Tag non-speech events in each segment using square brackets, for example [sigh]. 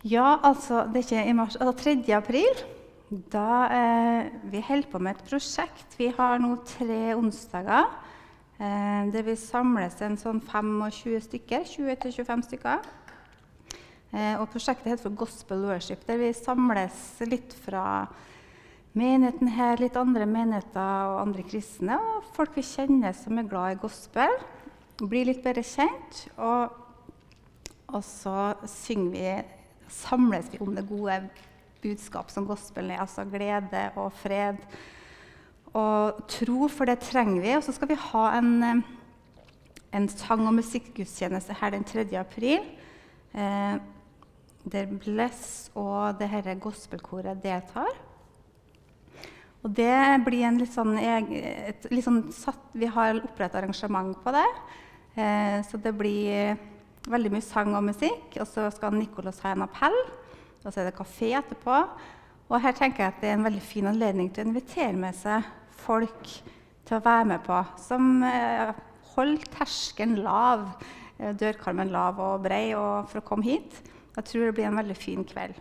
Ja, altså, det er ikke i mars, altså 3. april. Da eh, Vi holder på med et prosjekt. Vi har nå tre onsdager eh, der vi samles en sånn 25 stykker. 20-25 stykker. Eh, og prosjektet heter for Gospel Worship, der vi samles litt fra menigheten her, litt andre menigheter og andre kristne, og folk vi kjenner som er glad i gospel. Blir litt bedre kjent. Og, og så synger vi samles vi om det gode budskap som gospelen er, altså glede og fred og tro, for det trenger vi. Og så skal vi ha en, en sang- og musikkgudstjeneste her den 3. april. Eh, der Bless og det dette gospelkoret deltar. Og det blir en litt sånn, et, litt sånn satt, Vi har opprettet arrangement på det. Eh, så det blir veldig mye sang og musikk. Og så skal Nicolas ha en appell. Og så er det kafé etterpå. Og her tenker jeg at det er en veldig fin anledning til å invitere med seg folk til å være med på. Som eh, holder terskelen lav, eh, dørkarmen lav og brei og for å komme hit. Jeg tror det blir en veldig fin kveld.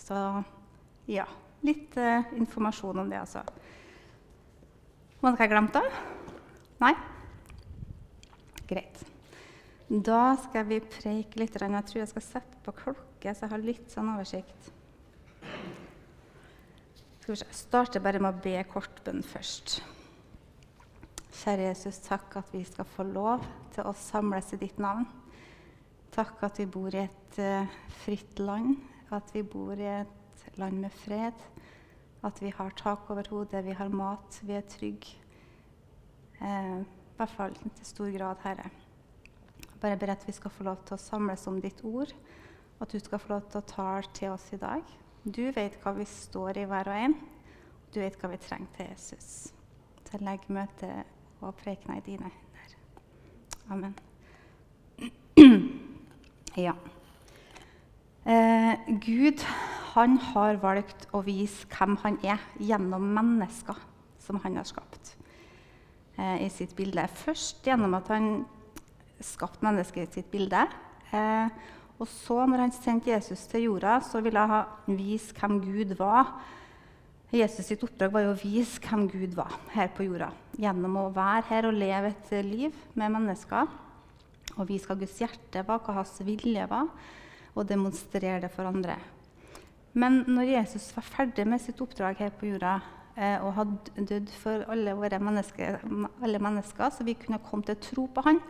Så ja, litt eh, informasjon om det, altså. Var det noe jeg glemte? Nei? Greit. Da skal vi preike litt. Jeg tror jeg skal sette på klokke, så jeg har litt sånn oversikt. Skal vi starter bare med å be kortbønn først. Kjære Jesus, takk at vi skal få lov til å samles i ditt navn. Takk at vi bor i et uh, fritt land, at vi bor i et land med fred. At vi har tak over hodet, vi har mat, vi er trygge. Eh, I hvert fall til stor grad, Herre. Bare ber at vi skal få lov til å samles om ditt ord, at du skal få lov til å tale til oss i dag. Du vet hva vi står i, hver og en. Du vet hva vi trenger til Jesus. Så legg møtet og prekena i dine hender. Amen. [clears throat] ja. Eh, Gud han har valgt å vise hvem han er, gjennom mennesker som han har skapt eh, i sitt bilde. Først gjennom at han skapt mennesket sitt bilde. Eh, og så, når han sendte Jesus til jorda, så ville han vise hvem Gud var. Jesus sitt oppdrag var jo å vise hvem Gud var her på jorda. Gjennom å være her og leve et liv med mennesker. Og vise hva Guds hjerte var, hva hans vilje var, og demonstrere det for andre. Men når Jesus var ferdig med sitt oppdrag her på jorda eh, og hadde dødd for alle mennesker, alle mennesker, så vi kunne komme til tro på han,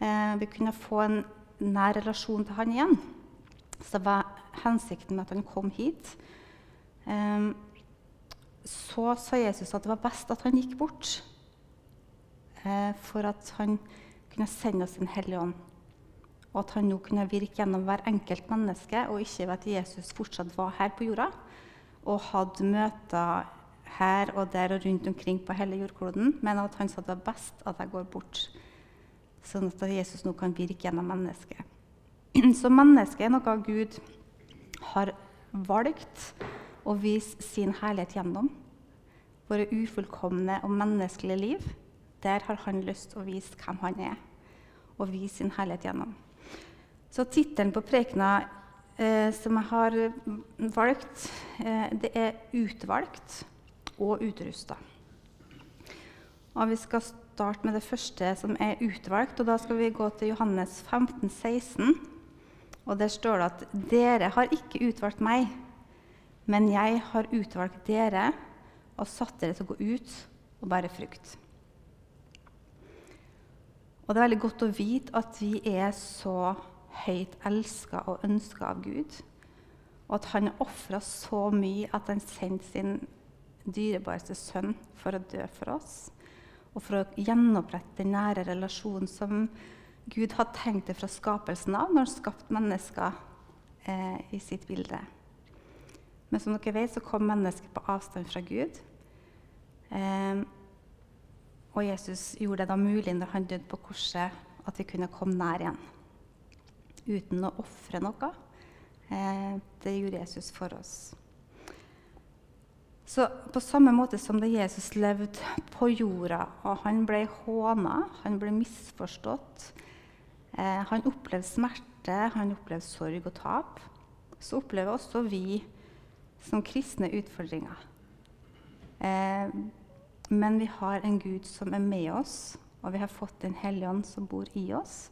eh, vi kunne få en nær relasjon til han igjen. Så det var hensikten med at han kom hit. Eh, så sa Jesus at det var best at han gikk bort, eh, for at han kunne sende oss Den hellige ånd. Og at han nå kunne virke gjennom hver enkelt menneske, og ikke ved at Jesus fortsatt var her på jorda og hadde møter her og der og rundt omkring på hele jordkloden, men at han sa det var best at jeg går bort sånn at Jesus nå kan virke gjennom mennesket. [clears throat] Så mennesket er noe Gud har valgt å vise sin herlighet gjennom. Våre ufullkomne og menneskelige liv. Der har han lyst til å vise hvem han er, og vise sin herlighet gjennom. Så tittelen på prekena eh, som jeg har valgt, eh, det er 'Utvalgt og utrusta'. Og vi skal starte med det første som er utvalgt. og Da skal vi gå til Johannes 15, 16. Og Der står det at dere har ikke utvalgt meg, men jeg har utvalgt dere og satt dere til å gå ut og bære frukt. Og Det er veldig godt å vite at vi er så høyt elska og ønska av Gud. Og at han ofra så mye at han sendte sin dyrebareste sønn for å dø for oss og for å gjenopprette den nære relasjonen som Gud hadde tenkt det fra skapelsen av når han skapte mennesker eh, i sitt bilde. Men som dere vet, så kom mennesket på avstand fra Gud. Eh, og Jesus gjorde det da mulig når han døde på korset, at vi kunne komme nær igjen. Uten å ofre noe. Eh, det gjorde Jesus for oss. Så på samme måte som da Jesus levde på jorda, og han ble håna, han ble misforstått, eh, han opplevde smerte, han opplevde sorg og tap. Så opplever også vi som kristne utfordringer. Eh, men vi har en Gud som er med oss, og vi har fått en hellige ånd som bor i oss,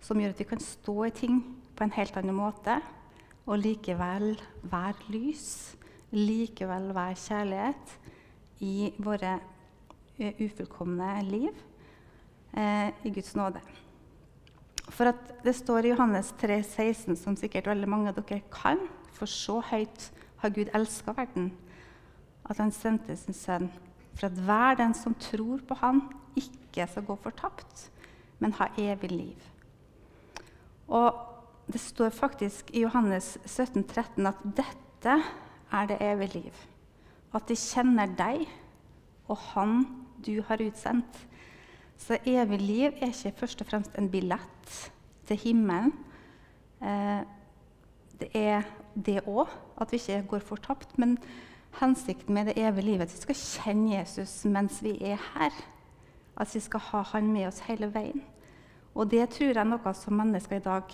som gjør at vi kan stå i ting på en helt annen måte og likevel være lys, likevel være kjærlighet i våre eh, ufullkomne liv eh, i Guds nåde. For at det står i Johannes 3, 16, som sikkert veldig mange av dere kan, for så høyt har Gud elska verden, at han sendte sin sønn for at hver den som tror på han, ikke skal gå fortapt, men ha evig liv. Og det står faktisk i Johannes 17, 13 at dette er det evige liv. At de kjenner deg og Han du har utsendt. Så evig liv er ikke først og fremst en billett til himmelen. Eh, det er det òg, at vi ikke går fortapt. Men hensikten med det evige livet er at vi skal kjenne Jesus mens vi er her. At vi skal ha han med oss hele veien. Og det tror jeg er noe som mennesker i dag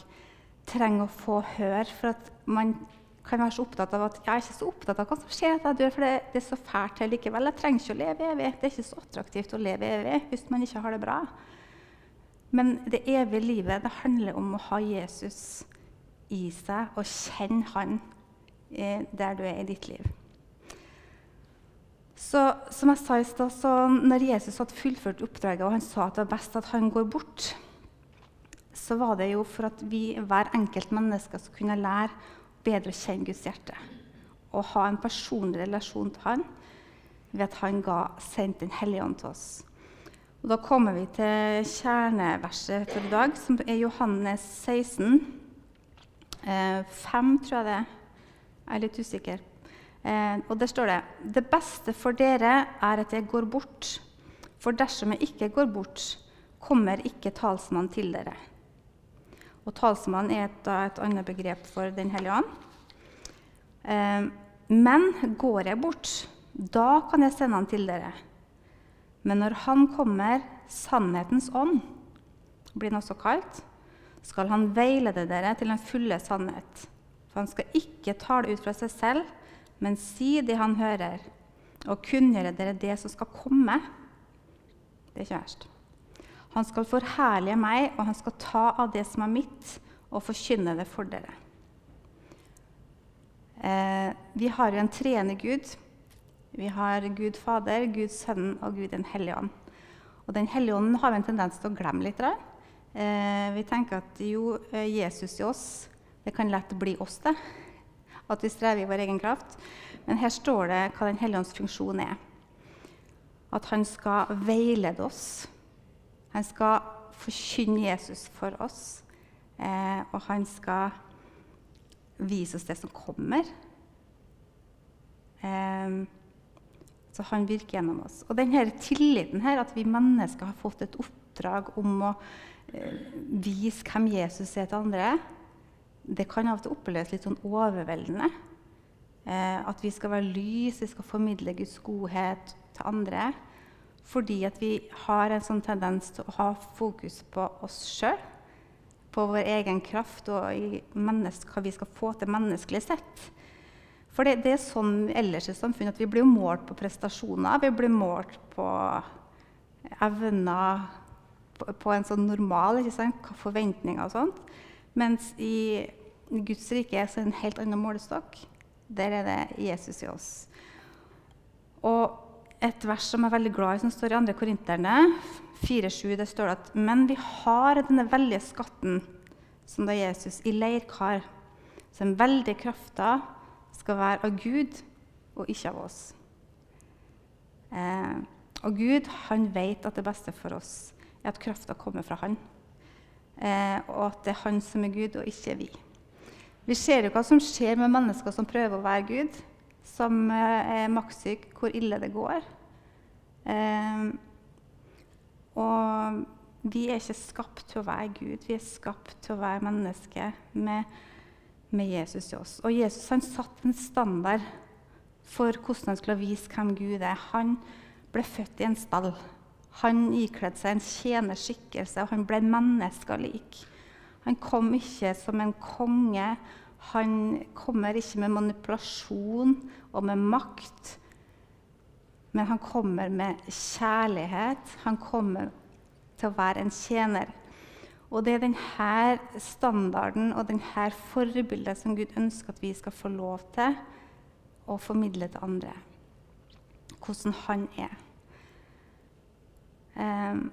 trenger å få høre. For at man kan være så opptatt av at jeg er ikke så opptatt av hva som skjer etter jeg dør, for det, det, er så fælt her likevel. Jeg trenger ikke å leve evig. Det er ikke så attraktivt å leve evig hvis man ikke har det bra. Men det evige livet det handler om å ha Jesus i seg og kjenne han eh, der du er i ditt liv. Så som jeg sa i stad, så når Jesus hadde fullført oppdraget og han sa at det var best at han går bort, så var det jo for at vi, hver enkelt menneske skulle kunne lære bedre å kjenne Guds hjerte. Og ha en personlig relasjon til Han ved at Han ga sendt Den hellige ånd til oss. Og Da kommer vi til kjerneverset for i dag, som er Johannes 16. Eh, 5, tror jeg det er. Jeg er litt usikker. Eh, og Der står det Det beste for dere er at jeg går bort. For dersom jeg ikke går bort, kommer ikke talsmannen til dere. Og talsmann er et, et annet begrep for Den hellige ånd. Eh, men går jeg bort, da kan jeg sende han til dere. Men når han kommer, sannhetens ånd, blir han også kalt, skal han veilede dere til den fulle sannhet. For han skal ikke tale ut fra seg selv, men si det han hører, og kunngjøre dere det som skal komme. Det er ikke verst. Han skal forherlige meg, og han skal ta av det som er mitt, og forkynne det for dere. Eh, vi har jo en treende Gud. Vi har Gud Fader, Gud Sønnen og Gud Den hellige ånd. Og Den hellige ånden har vi en tendens til å glemme litt. Eh, vi tenker at jo, eh, Jesus i oss, det kan lett bli oss, det. At vi strever i vår egen kraft. Men her står det hva Den hellige ånds funksjon er. At han skal veilede oss han skal forkynne Jesus for oss, eh, og han skal vise oss det som kommer. Eh, så han virker gjennom oss. Og denne tilliten her, at vi mennesker har fått et oppdrag om å eh, vise hvem Jesus er til andre, det kan av og til oppleves litt sånn overveldende. At vi skal være lys, vi skal formidle Guds godhet til andre. Fordi at vi har en sånn tendens til å ha fokus på oss sjøl, på vår egen kraft og hva vi skal få til menneskelig sett. For det, det, er sånn ellers i samfunnet at vi blir målt på prestasjoner. Vi blir målt på evner på, på en sånn normal ikke sant? forventninger og sånt. Mens i Guds rike er det en helt annen målestokk. Der er det Jesus i oss. Og et vers som jeg er veldig glad i, som står i 2. Korinterne 4,7. Det står at Men vi har denne veldige skatten som da Jesus i leirkar. Så den veldige krafta skal være av Gud og ikke av oss. Eh, og Gud han vet at det beste for oss er at krafta kommer fra Han. Eh, og at det er Han som er Gud, og ikke vi. Vi ser jo hva som skjer med mennesker som prøver å være Gud som eh, er maktsyk, hvor ille det går. Eh, og vi er ikke skapt til å være Gud, vi er skapt til å være mennesker med, med Jesus i oss. Og Jesus han satte en standard for hvordan han skulle vise hvem Gud er. Han ble født i en stall. Han ikledde seg en tjenerskikkelse, og han ble menneskelik. Han kom ikke som en konge. Han kommer ikke med manipulasjon og med makt. Men han kommer med kjærlighet. Han kommer til å være en tjener. Og det er denne standarden og denne forbildet som Gud ønsker at vi skal få lov til å formidle til andre. Hvordan han er. Um,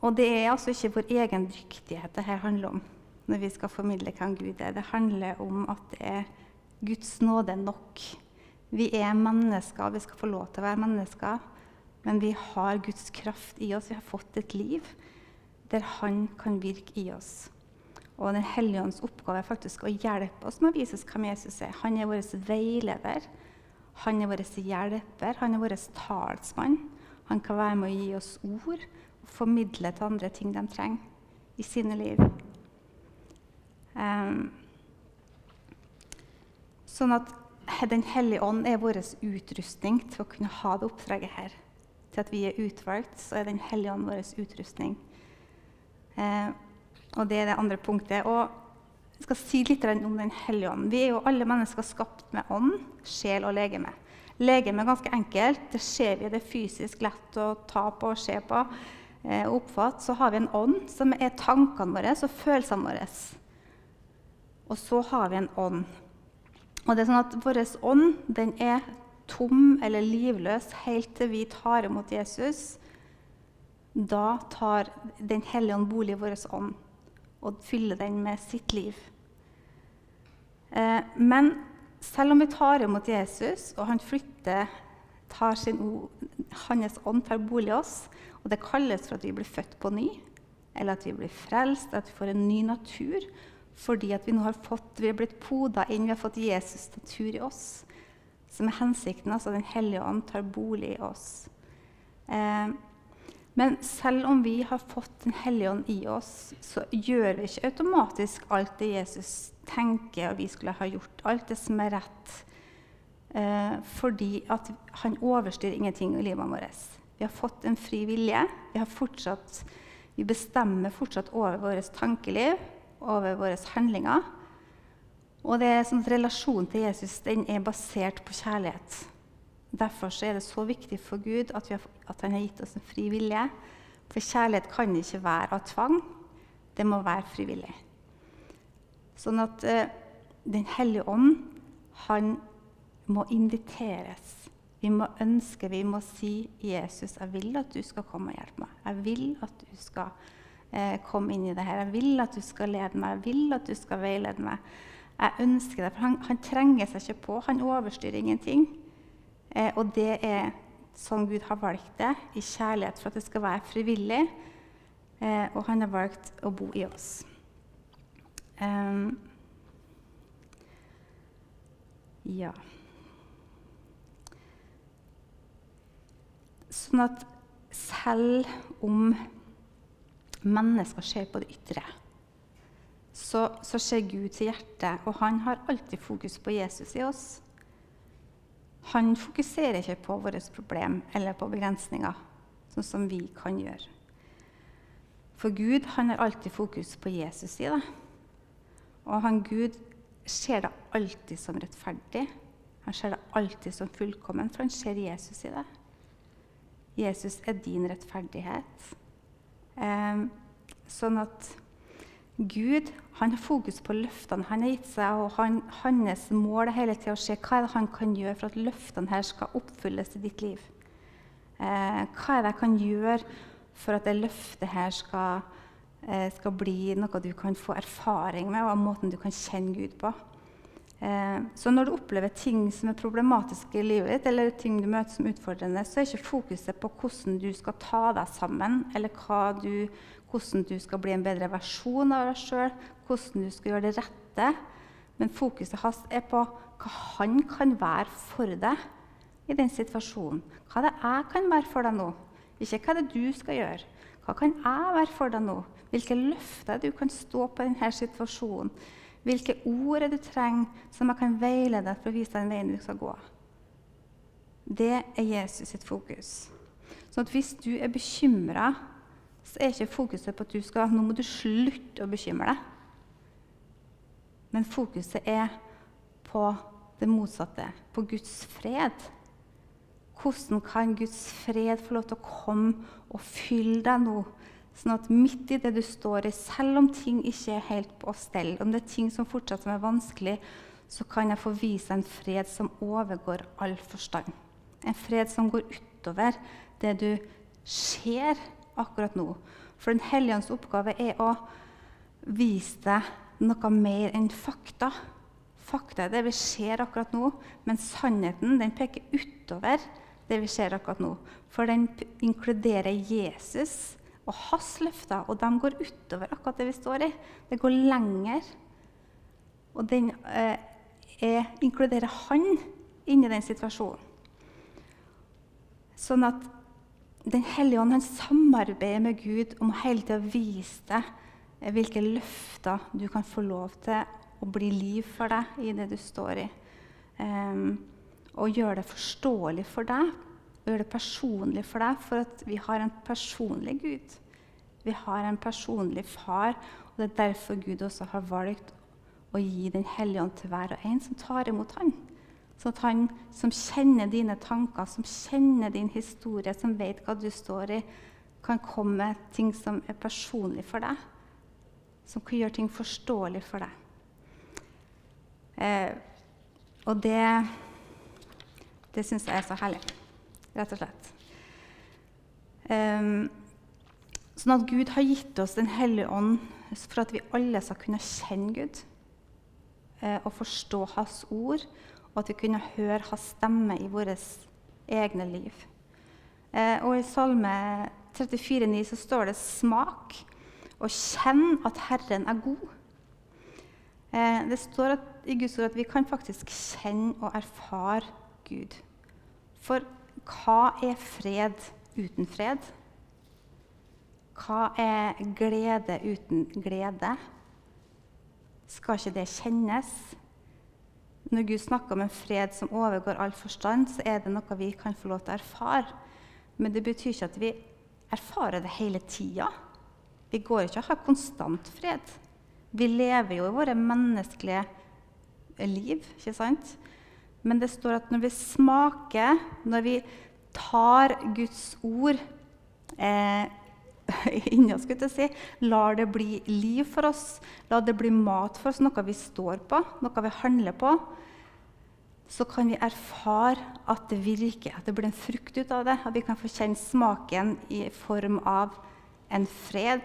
og det er altså ikke vår egen dyktighet det her handler om når vi skal formidle hvem Gud er. Det handler om at det er Guds nåde nok. Vi er mennesker, vi skal få lov til å være mennesker. Men vi har Guds kraft i oss. Vi har fått et liv der Han kan virke i oss. Og Den hellige ånds oppgave er faktisk å hjelpe oss med å vise oss hvem Jesus er. Han er vår veileder. Han er vår hjelper. Han er vår talsmann. Han kan være med å gi oss ord og formidle til andre ting de trenger i sine liv. Um, sånn at Den hellige ånd er vår utrustning til å kunne ha det oppdraget her. Til at vi er utvalgt, så er Den hellige ånd vår utrustning. Eh, og det er det andre punktet. Og jeg skal si litt om Den hellige ånd. Vi er jo alle mennesker skapt med ånd, sjel og legeme. Legeme er ganske enkelt. Det ser vi, det er fysisk lett å ta på og se på. Eh, oppfatte. Så har vi en ånd, som er tankene våre og følelsene våre. Og så har vi en ånd. Og det er sånn at Vår ånd den er tom eller livløs helt til vi tar imot Jesus. Da tar Den hellige ånd bolig i vår ånd og fyller den med sitt liv. Eh, men selv om vi tar imot Jesus, og han flytter, tar sin hans ånd tar bolig i oss, og det kalles for at vi blir født på ny, eller at vi blir frelst, at vi får en ny natur, fordi at vi nå har fått, vi er blitt poda inn, vi har fått Jesus' natur i oss. Som er hensikten, altså Den hellige ånd tar bolig i oss. Eh, men selv om vi har fått Den hellige ånd i oss, så gjør vi ikke automatisk alt det Jesus tenker og vi skulle ha gjort. Alt det som er rett. Eh, fordi at han overstyrer ingenting i livet vårt. Vi har fått en fri vilje. Vi, fortsatt, vi bestemmer fortsatt over vårt tankeliv over våre handlinger. Og det er sånn at Relasjonen til Jesus den er basert på kjærlighet. Derfor er det så viktig for Gud at, har, at, han har gitt oss en fri vilje. For kjærlighet kan ikke være av tvang. Det må være frivillig. Sånn at uh, Den hellige ånd, han må inviteres. Vi må ønske, vi må si 'Jesus, jeg vil at du skal komme og hjelpe meg'. Jeg vil at du skal eh, kom inn i det her. Jeg vil at du skal lede meg, jeg vil at du skal veilede meg. Jeg ønsker det, for han, han trenger seg ikke på. Han overstyrer ingenting. Eh, og det er sånn Gud har valgt det, i kjærlighet, for at det skal være frivillig. Eh, og han har valgt å bo i oss. Um, ja Sånn at selv om mennesker ser på det ytre, så, så ser Gud til hjertet, og han har alltid fokus på Jesus i oss. Han fokuserer ikke på våre problem eller på begrensninger, sånn som vi kan gjøre. For Gud han har alltid fokus på Jesus i det. Og han Gud ser det alltid som rettferdig. Han ser det alltid som fullkomment, for han ser Jesus i det. Jesus er din rettferdighet. Eh, sånn at Gud han har fokus på løftene han har gitt seg, og han, hans mål er hele tida å se hva han kan gjøre for at løftene her skal oppfylles i ditt liv. Eh, hva er det jeg kan gjøre for at det løftet her skal, eh, skal bli noe du kan få erfaring med, og måten du kan kjenne Gud på. Eh, så når du opplever ting som er problematiske i livet ditt, eller ting du møter som utfordrende, så er ikke fokuset på hvordan du skal ta deg sammen, eller du, hvordan du skal bli en bedre versjon av deg sjøl, hvordan du skal gjøre det rette. Men fokuset hans er på hva han kan være for deg i den situasjonen. Hva det jeg kan være for deg nå. Ikke hva det er du skal gjøre. Hva kan jeg være for deg nå? Hvilke løfter du kan stå på i denne situasjonen. Hvilke ord er du trenger som jeg kan veilede deg for å vise deg den veien du skal gå? Det er Jesus sitt fokus. Så hvis du er bekymra, så er ikke fokuset på at du skal, nå må du slutte å bekymre deg. Men fokuset er på det motsatte, på Guds fred. Hvordan kan Guds fred få lov til å komme og fylle deg nå? Sånn at midt i det du står i, selv om ting ikke er helt på stell, om det er ting som fortsatt er vanskelig, så kan jeg få vise en fred som overgår all forstand. En fred som går utover det du ser akkurat nå. For Den hellige ånds oppgave er å vise deg noe mer enn fakta. Fakta er det vi ser akkurat nå, men sannheten den peker utover det vi ser akkurat nå. For den inkluderer Jesus og hans løfter, og de går utover akkurat det vi står i. Det går lenger. Og den eh, er, inkluderer han inni den situasjonen. Sånn at Den hellige ånd samarbeider med Gud om hele tida å vise deg eh, hvilke løfter du kan få lov til å bli liv for deg i det du står i. Um, og gjøre det forståelig for deg, og gjøre det personlig for deg, for at vi har en personlig Gud. Vi har en personlig far, og det er derfor Gud også har valgt å gi Den hellige ånd til hver og en som tar imot han. Sånn at han som kjenner dine tanker, som kjenner din historie, som vet hva du står i, kan komme med ting som er personlig for deg. Som kan gjøre ting forståelig for deg. Eh, og det, det syns jeg er så herlig, rett og slett. Um, sånn at Gud har gitt oss Den hellige ånd for at vi alle skal kunne kjenne Gud uh, og forstå Hans ord og at vi kunne høre hans stemme i våre egne liv. Uh, og I Salme 34,9 så står det 'smak og kjenn at Herren er god'. Uh, det står at, i Guds ord at vi kan faktisk kjenne og erfare Gud. For hva er fred uten fred? Hva er glede uten glede? Skal ikke det kjennes? Når Gud snakker om en fred som overgår all forstand, så er det noe vi kan få lov til å erfare. Men det betyr ikke at vi erfarer det hele tida. Vi går ikke og har konstant fred. Vi lever jo i våre menneskelige liv, ikke sant? Men det står at når vi smaker, når vi tar Guds ord eh, [laughs] inni oss, si, lar det bli liv for oss, la det bli mat for oss, noe vi står på, noe vi handler på, så kan vi erfare at det virker, at det blir en frukt ut av det. At vi kan få kjenne smaken i form av en fred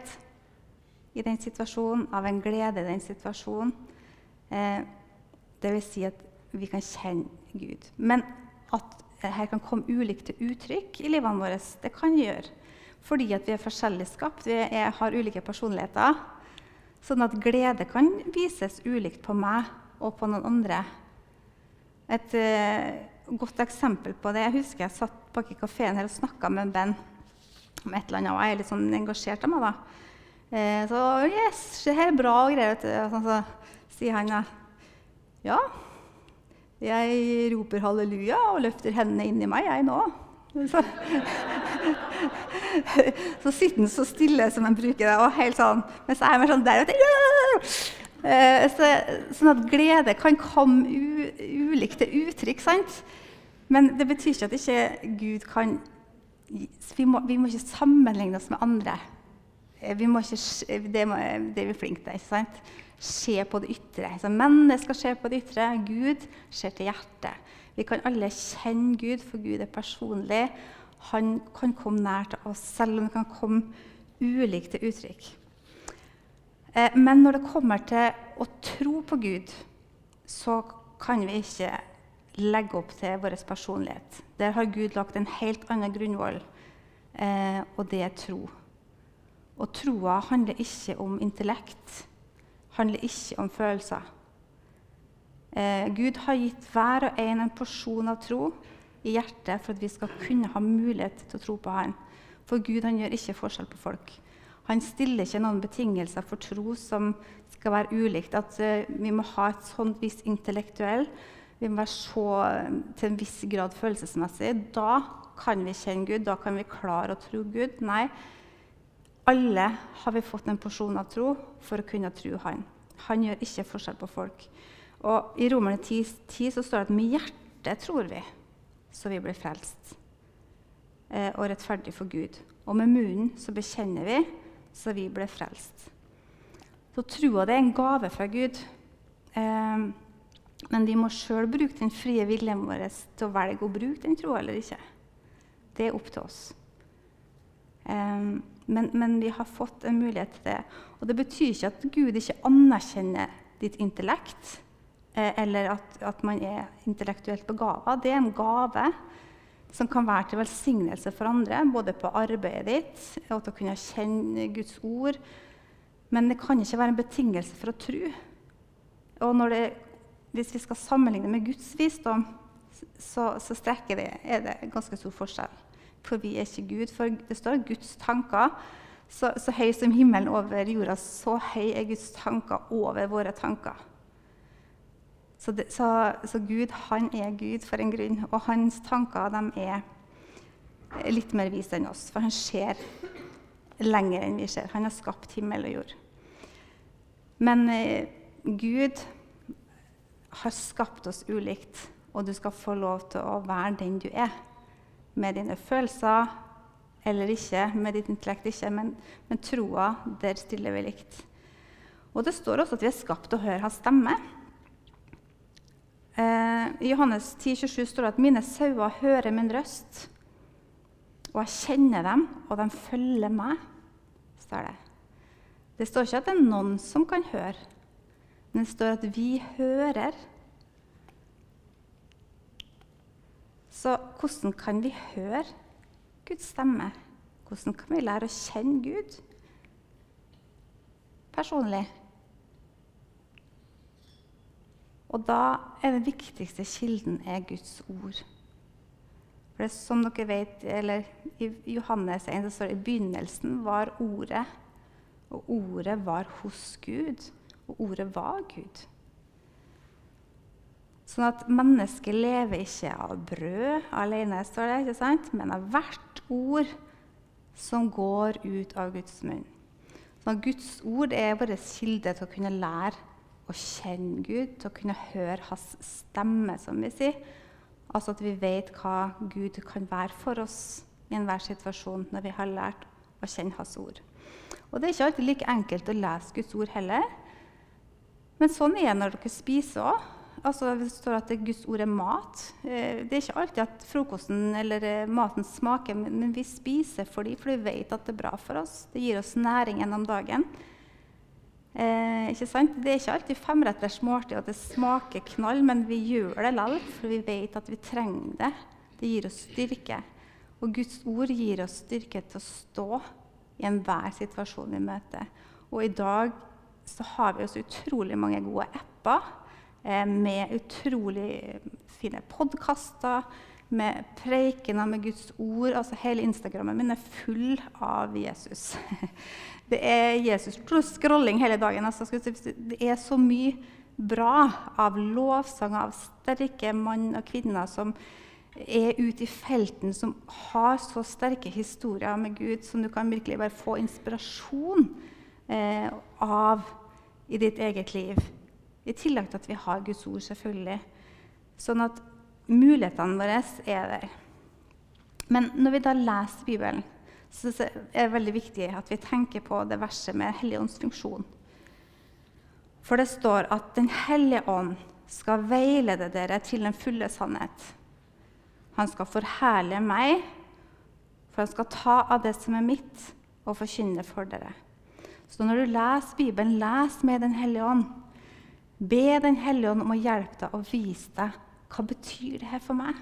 i den situasjonen, av en glede i den situasjonen. Eh, vil si at vi kan kjenne Gud. Men at her kan komme ulikt til uttrykk i livene våre, det kan gjøre fordi at vi er forskjellig skapt, vi er, har ulike personligheter. Sånn at glede kan vises ulikt på meg og på noen andre. Et uh, godt eksempel på det Jeg husker jeg satt bak i kafeen her og snakka med en venn om et eller annet. Og jeg er litt sånn engasjert av meg, da. Uh, så 'Yes, se her er bra og greier.' Sånn, så sier han ja. Jeg roper halleluja og løfter hendene inni meg, jeg nå. Så, [laughs] så sitter han så stille som en bruker og helt sånn, mens jeg er mer sånn der uh, så, Sånn at glede kan komme u, ulikt til uttrykk. sant? Men det betyr ikke at ikke Gud kan vi må, vi må ikke sammenligne oss med andre. Eh, ikke, det, må, det er vi flinke til. ikke sant? Se på det ytre. Så mennesker ser på det ytre. Gud ser til hjertet. Vi kan alle kjenne Gud, for Gud er personlig. Han kan komme nær til oss, selv om det kan komme ulikt til uttrykk. Eh, men når det kommer til å tro på Gud, så kan vi ikke legge opp til vår personlighet. Der har Gud lagt en helt annen grunnvoll, eh, og det er tro. Og troa handler ikke om intellekt, handler ikke om følelser. Eh, Gud har gitt hver og en en porsjon av tro i hjertet for at vi skal kunne ha mulighet til å tro på Han. For Gud han gjør ikke forskjell på folk. Han stiller ikke noen betingelser for tro som skal være ulikt. At eh, vi må ha et sånt visst intellektuell, vi må være så uh, til en viss grad følelsesmessig. Da kan vi kjenne Gud, da kan vi klare å tro Gud. Nei, alle har vi fått en porsjon av tro for å kunne tro Han. Han gjør ikke forskjell på folk. Og I Romerne 10, 10 så står det at med hjertet tror vi, så vi blir frelst. Eh, og rettferdig for Gud. Og med munnen så bekjenner vi, så vi blir frelst. Så troa er en gave fra Gud. Eh, men vi må sjøl bruke den frie viljen vår til å velge å bruke den troa eller ikke. Det er opp til oss. Eh, men, men, vi har fått en mulighet til det. Og det betyr ikke at Gud ikke anerkjenner ditt intellekt, eh, eller at, at, man er intellektuelt begava. Det er en gave som kan være til velsignelse for andre, både på arbeidet ditt og til å kunne kjenne Guds ord. Men det kan ikke være en betingelse for å tro. Og det, hvis vi skal sammenligne med Guds visdom, så, så det, er det ganske stor forskjell. For vi er ikke Gud. For det står Guds tanker. Så, så høy som himmelen over jorda, så høy er Guds tanker over våre tanker. Så, det, så, så, Gud han er Gud for en grunn, og hans tanker er litt mer vise enn oss. For han ser lenger enn vi ser. Han har skapt himmel og jord. Men eh, Gud har skapt oss ulikt, og du skal få lov til å være den du er. Med dine følelser eller ikke, med ditt intellekt ikke, men, men troa, der stiller vi likt. Og det står også at vi er skapt til å høre hans stemme. Eh, I Johannes 10, 27 står det at 'mine sauer hører min røst', og jeg kjenner dem, og de følger meg. står Det Det står ikke at det er noen som kan høre, men det står at vi hører. Så hvordan kan vi høre Guds stemme? Hvordan kan vi lære å kjenne Gud personlig? Og da er den viktigste kilden er Guds ord. For det, er Som dere vet, eller I Johannes 1 så står det i begynnelsen var Ordet, og Ordet var hos Gud, og Ordet var Gud. Sånn at mennesket lever ikke av brød alene, står det, ikke sant? men av hvert ord som går ut av Guds munn. Sånn at Guds ord er vår kilde til å kunne lære å kjenne Gud, til å kunne høre hans stemme, som vi sier. Altså at vi vet hva Gud kan være for oss i enhver situasjon når vi har lært å kjenne hans ord. Og Det er ikke alltid like enkelt å lese Guds ord heller. Men sånn er det når dere spiser òg. Altså, det står at Guds ord er mat. Eh, det er ikke alltid at frokosten eller eh, maten smaker, men vi spiser for dem, for vi vet at det er bra for oss. Det gir oss næring gjennom dagen. Eh, ikke sant? Det er ikke alltid femretters måltid at det smaker knall, men vi gjør det likevel, for vi vet at vi trenger det. Det gir oss styrke. Og Guds ord gir oss styrke til å stå i enhver situasjon vi møter. Og i dag så har vi også utrolig mange gode apper med utrolig fine podkaster, med preikener med Guds ord. Altså Hele Instagrammen min er full av Jesus. [laughs] Det er Jesus pluss scrolling hele dagen. Altså, det er så mye bra av lovsanger, av sterke mann og kvinner som er ute i felten, som har så sterke historier med Gud som du kan virkelig bare få inspirasjon eh, av i ditt eget liv. I tillegg til at vi har Guds ord, selvfølgelig. Sånn at mulighetene våre er der. Men når vi da leser Bibelen, så er det veldig viktig at vi tenker på det verset med Helligånds funksjon. For det står at Den hellige ånd skal veilede dere til den fulle sannhet. Han skal forherlige meg, for han skal ta av det som er mitt, og forkynne for dere. Så når du leser Bibelen, les med Den hellige ånd. Be Den hellige ånd om å hjelpe deg og vise deg hva betyr det her for meg.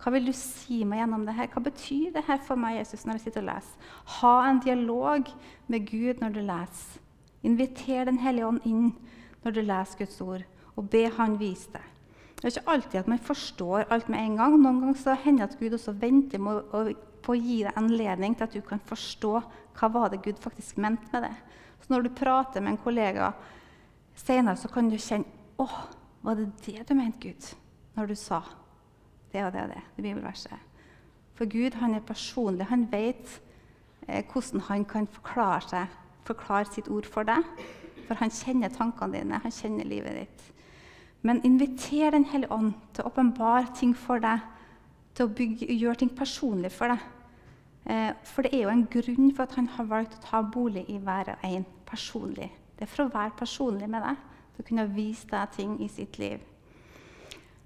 Hva vil du si meg gjennom det her? Hva betyr det her for meg, Jesus, når jeg sitter og leser? Ha en dialog med Gud når du leser. Inviter Den hellige ånd inn når du leser Guds ord, og be Han vise deg. Det er ikke alltid at man forstår alt med en gang. Noen ganger så hender det at Gud også venter med å, på å gi deg anledning til at du kan forstå hva var det Gud faktisk mente med det. Så når du prater med en kollega senere, så kan du kjenne Å, var det det du mente, Gud, når du sa? det og det og det. det bibelverset. For Gud han er personlig. Han vet eh, hvordan han kan forklare, seg, forklare sitt ord for deg. for han kjenner tankene dine, han kjenner livet ditt. Men inviter Den hellige ånd til å åpenbare ting for deg, til å bygge, gjøre ting personlig for deg. Eh, for det er jo en grunn for at han har valgt å ta bolig i hver og en personlig. Det er for å være personlig med deg, for å kunne vise deg ting i sitt liv.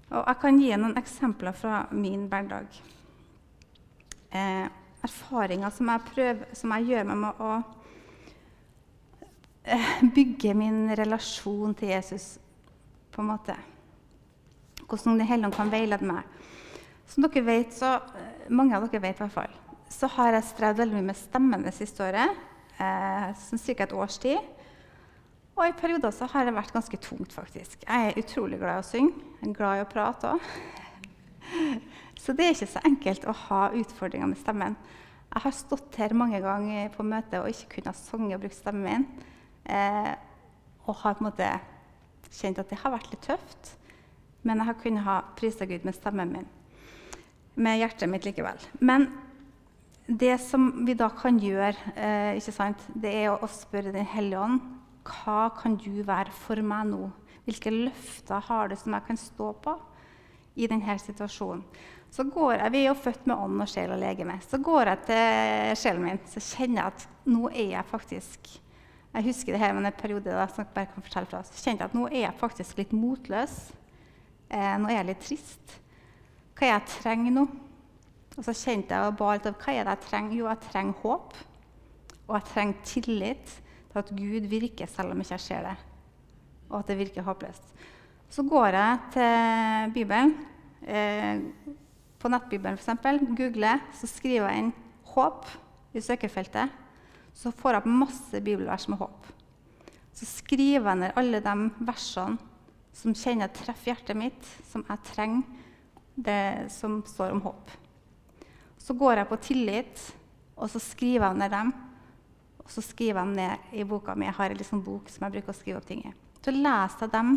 Og jeg kan gi noen eksempler fra min hverdag. Eh, erfaringer som jeg, prøver, som jeg gjør meg med å eh, bygge min relasjon til Jesus på en måte. Hvordan Den hellige kan veilede meg. Som dere vet, så, eh, mange av dere vet i hvert fall, så har jeg strevd veldig mye med stemmen det siste året. Eh, sånn ca. et års tid. Og i perioder så har det vært ganske tungt, faktisk. Jeg er utrolig glad i å synge. Jeg er glad i å prate òg. [laughs] Så det er ikke så enkelt å ha utfordringer med stemmen. Jeg har stått her mange ganger på møte og ikke kunnet synge og bruke stemmen min. Eh, og har på en måte kjent at det har vært litt tøft. Men jeg har kunnet ha prisa Gud med stemmen min. Med hjertet mitt likevel. Men det som vi da kan gjøre, eh, det er å spørre Den hellige ånd hva kan du være for meg nå. Hvilke løfter har du som jeg kan stå på i denne situasjonen? Så går jeg, Vi er jo født med ånd og sjel og legeme. Så går jeg til sjelen min så kjenner jeg at nå er jeg faktisk Jeg husker det her med en periode da, jeg bare kan fortelle fra, så kjente jeg at nå er jeg faktisk litt motløs. Eh, nå er jeg litt trist. Hva er jeg trenger nå? Og så kjente jeg og ba litt av hva er det jeg trenger. Jo, jeg trenger håp. Og jeg trenger tillit til at Gud virker selv om jeg ikke ser det. Og at det virker håpløst. Så går jeg til Bibelen. Eh, på nettbibelen f.eks. googler, så skriver jeg inn 'håp' i søkefeltet. Så får jeg opp masse bibelvers med håp. Så skriver jeg ned alle de versene som kjenner treffer hjertet mitt, som jeg trenger, det som står om håp. Så går jeg på tillit, og så skriver jeg ned dem. Og så skriver jeg dem ned i boka mi. Jeg har en liksom bok som jeg bruker å skrive opp ting i. Så leser jeg dem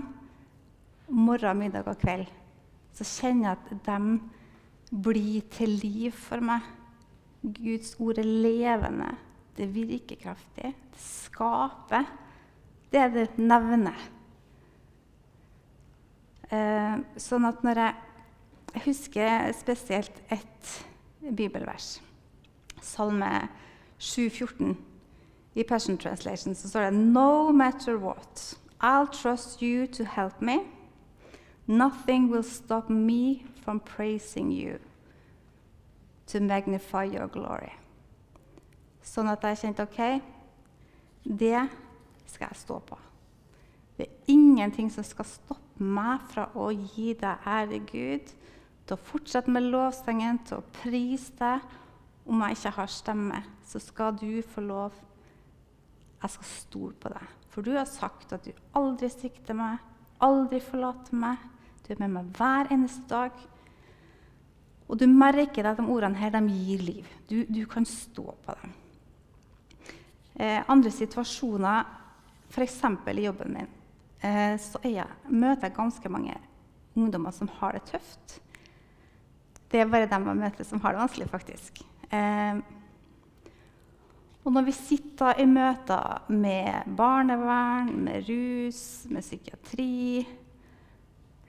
morgen, middag og kveld. Så kjenner jeg at de blir til liv for meg. Guds ord er levende, det virker kraftig, det skaper det det nevner. Eh, sånn at når jeg, jeg husker spesielt et bibelvers, Salme 7,14 i Passion Translation, så står det No matter what, I'll trust you to help me. Nothing will stop me from praising you to magnify your glory. Sånn at jeg kjente OK, det skal jeg stå på. Det er ingenting som skal stoppe meg fra å gi deg ære, Gud, til å fortsette med lovsangen, til å prise deg. Om jeg ikke har stemme, så skal du få lov. Jeg skal stole på deg. For du har sagt at du aldri svikter meg, aldri forlater meg. Du er med meg hver eneste dag. Og du merker at de ordene her de gir liv. Du, du kan stå på dem. Eh, andre situasjoner, f.eks. i jobben min, eh, så jeg, møter jeg ganske mange ungdommer som har det tøft. Det er bare dem jeg møter som har det vanskelig, faktisk. Eh, og når vi sitter i møter med barnevern, med rus, med psykiatri,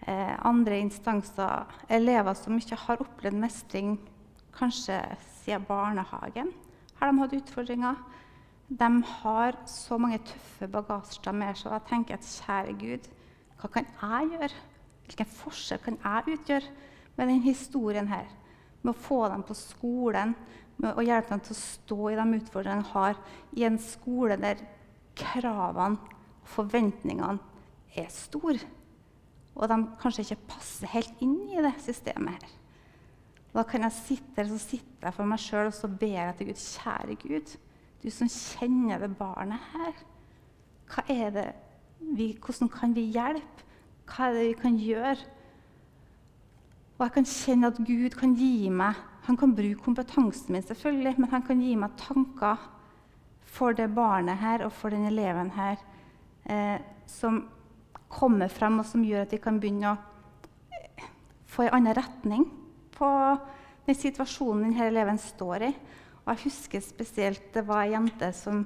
eh, andre instanser, elever som ikke har opplevd mestring kanskje siden barnehagen, har de hatt utfordringer. De har så mange tøffe bagasjer med seg. Og jeg tenker at kjære Gud, hva kan jeg gjøre? Hvilken forskjell kan jeg utgjøre? med denne historien her. Med å få dem på skolen, med å hjelpe dem til å stå i de utfordringene de har, i en skole der kravene og forventningene er store. Og de kanskje ikke passer helt inn i det systemet her. Og da kan jeg sitte der, så sitter jeg for meg sjøl og så ber jeg til Gud. Kjære Gud, du som kjenner det barnet her. Hva er det vi, hvordan kan vi hjelpe? Hva er det vi kan gjøre? Og jeg kan kjenne at Gud kan gi meg Han kan bruke kompetansen min, selvfølgelig, men han kan gi meg tanker for det barnet her og for den eleven her eh, som kommer frem, og som gjør at vi kan begynne å eh, få en annen retning på den situasjonen denne eleven står i. Og jeg husker spesielt det var ei jente som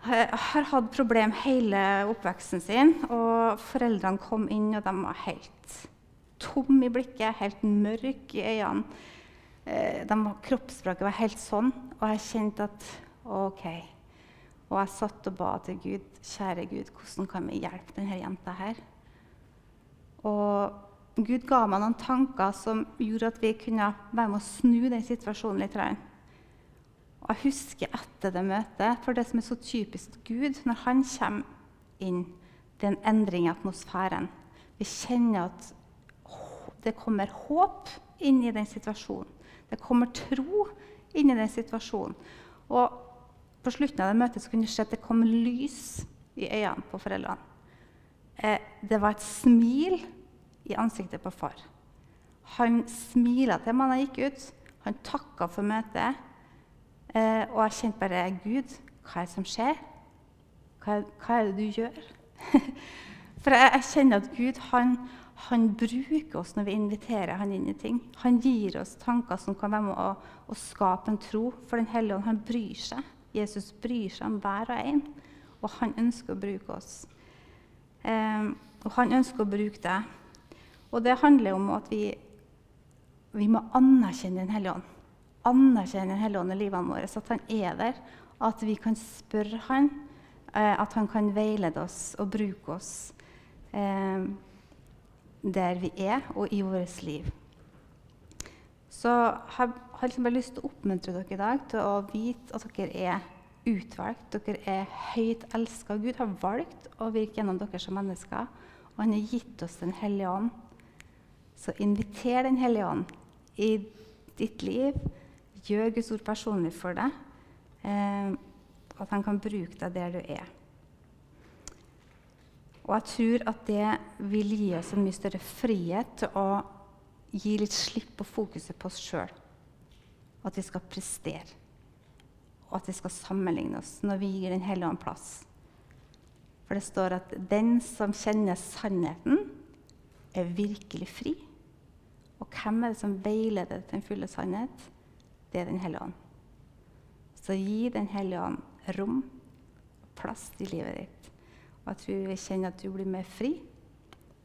har hatt problem hele oppveksten sin. Og foreldrene kom inn, og de var helt tom i blikket, helt mørk i øynene. Eh, de, kroppsspråket var helt sånn, og jeg kjente at OK. Og jeg satt og ba til Gud, kjære Gud, hvordan kan vi hjelpe denne jenta her? Og Gud ga meg noen tanker som gjorde at vi kunne være med å snu den situasjonen litt. Og jeg husker etter det møtet, for det som er så typisk Gud når han kommer inn, det er en endring i atmosfæren. Vi kjenner at det kommer håp inn i den situasjonen. Det kommer tro inn i den situasjonen. Og på slutten av det møtet kunne det se at det kom lys i øynene på foreldrene. Eh, det var et smil i ansiktet på far. Han smila til meg da jeg gikk ut. Han takka for møtet. Eh, og jeg kjente bare Gud, hva er det som skjer? Hva, er det du gjør? [laughs] for jeg, jeg, kjenner at Gud han, han, bruker oss når vi inviterer han inn i ting. Han gir oss tanker som kan være med å, å skape en tro. For Den hellige ånd han bryr seg. Jesus bryr seg om hver og en, og han ønsker å bruke oss. Eh, og han ønsker å bruke deg. Og det handler om at vi, vi må anerkjenne Den hellige ånd. Anerkjenne Den hellige ånd i livet vårt. at han er der. At vi kan spørre han, eh, at han kan veilede oss og bruke oss eh, der vi er, og i vårt liv. Så jeg har liksom bare lyst til å oppmuntre dere i dag til å vite at dere er utvalgt. Dere er høyt elska. Gud har valgt å virke gjennom dere som mennesker. Og han har gitt oss Den hellige ånd så inviter Den hellige ånd i ditt liv. Gjør Guds ord personlig for deg, eh, at han kan bruke deg der du er. Og jeg tror at det vil gi oss en mye større frihet til å gi litt slipp på fokuset på oss sjøl. At vi skal prestere, og at vi skal sammenligne oss når vi gir Den hellige ånd plass. For det står at den som kjenner sannheten, er virkelig fri. Og hvem er det som veileder den fulle sannhet? Det er Den hellige ånd. Så gi Den hellige ånd rom og plass i livet ditt. Og at du kjenner at du blir mer fri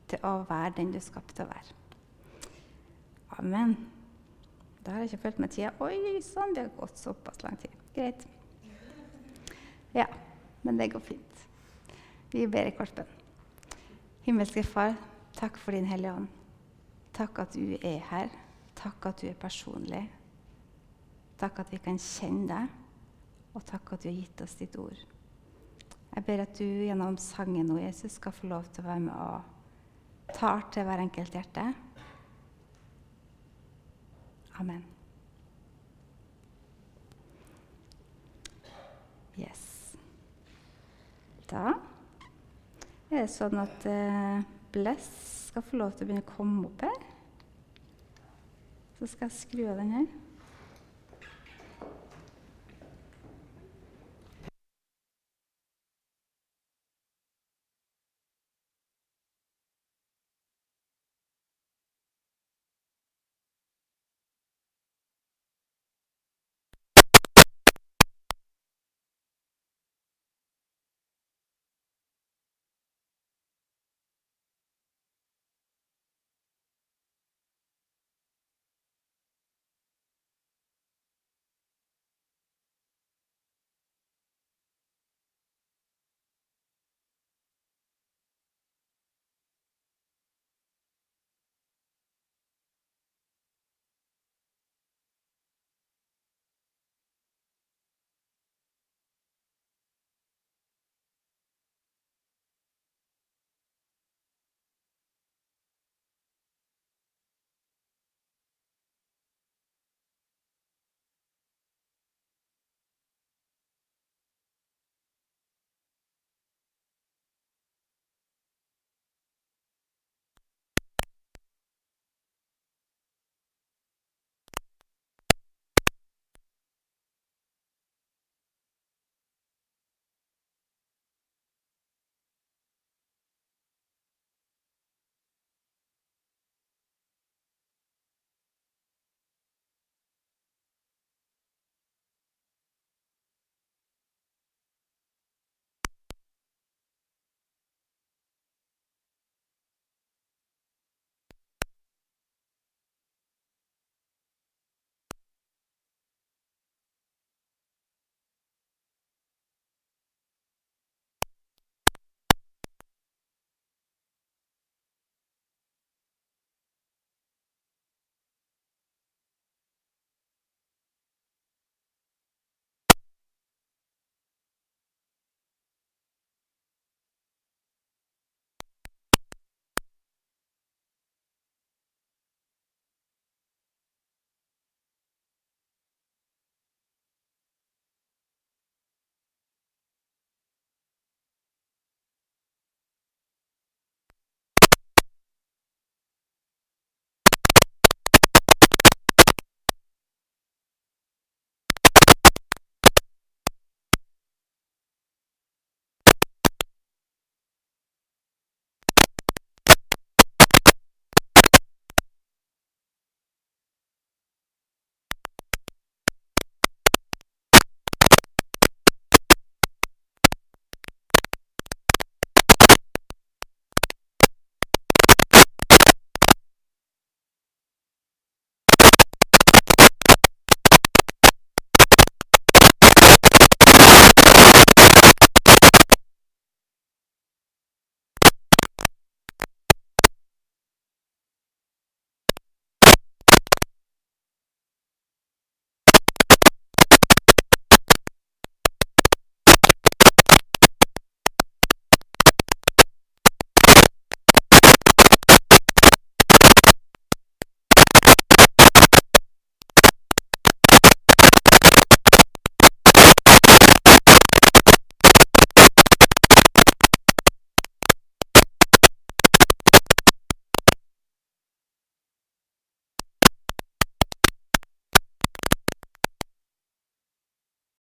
til å være den du er skapt til å være. Amen. Da har jeg ikke følt med tida. Oi sann, det har gått såpass lang tid. Greit. Ja, men det går fint. Vi ber i korpen. Himmelske Far, takk for Din Hellige Ånd. Takk at du er her. Takk at du er personlig. Takk at vi kan kjenne deg, og takk at du har gitt oss ditt ord. Jeg ber at du gjennom sangen nå, Jesus, skal få lov til å være med og ta til hver enkelt hjerte. Amen. Yes. Da er det sånn at eh, Bless skal få lov til å begynne å komme opp her. Så skal jeg skru av den her.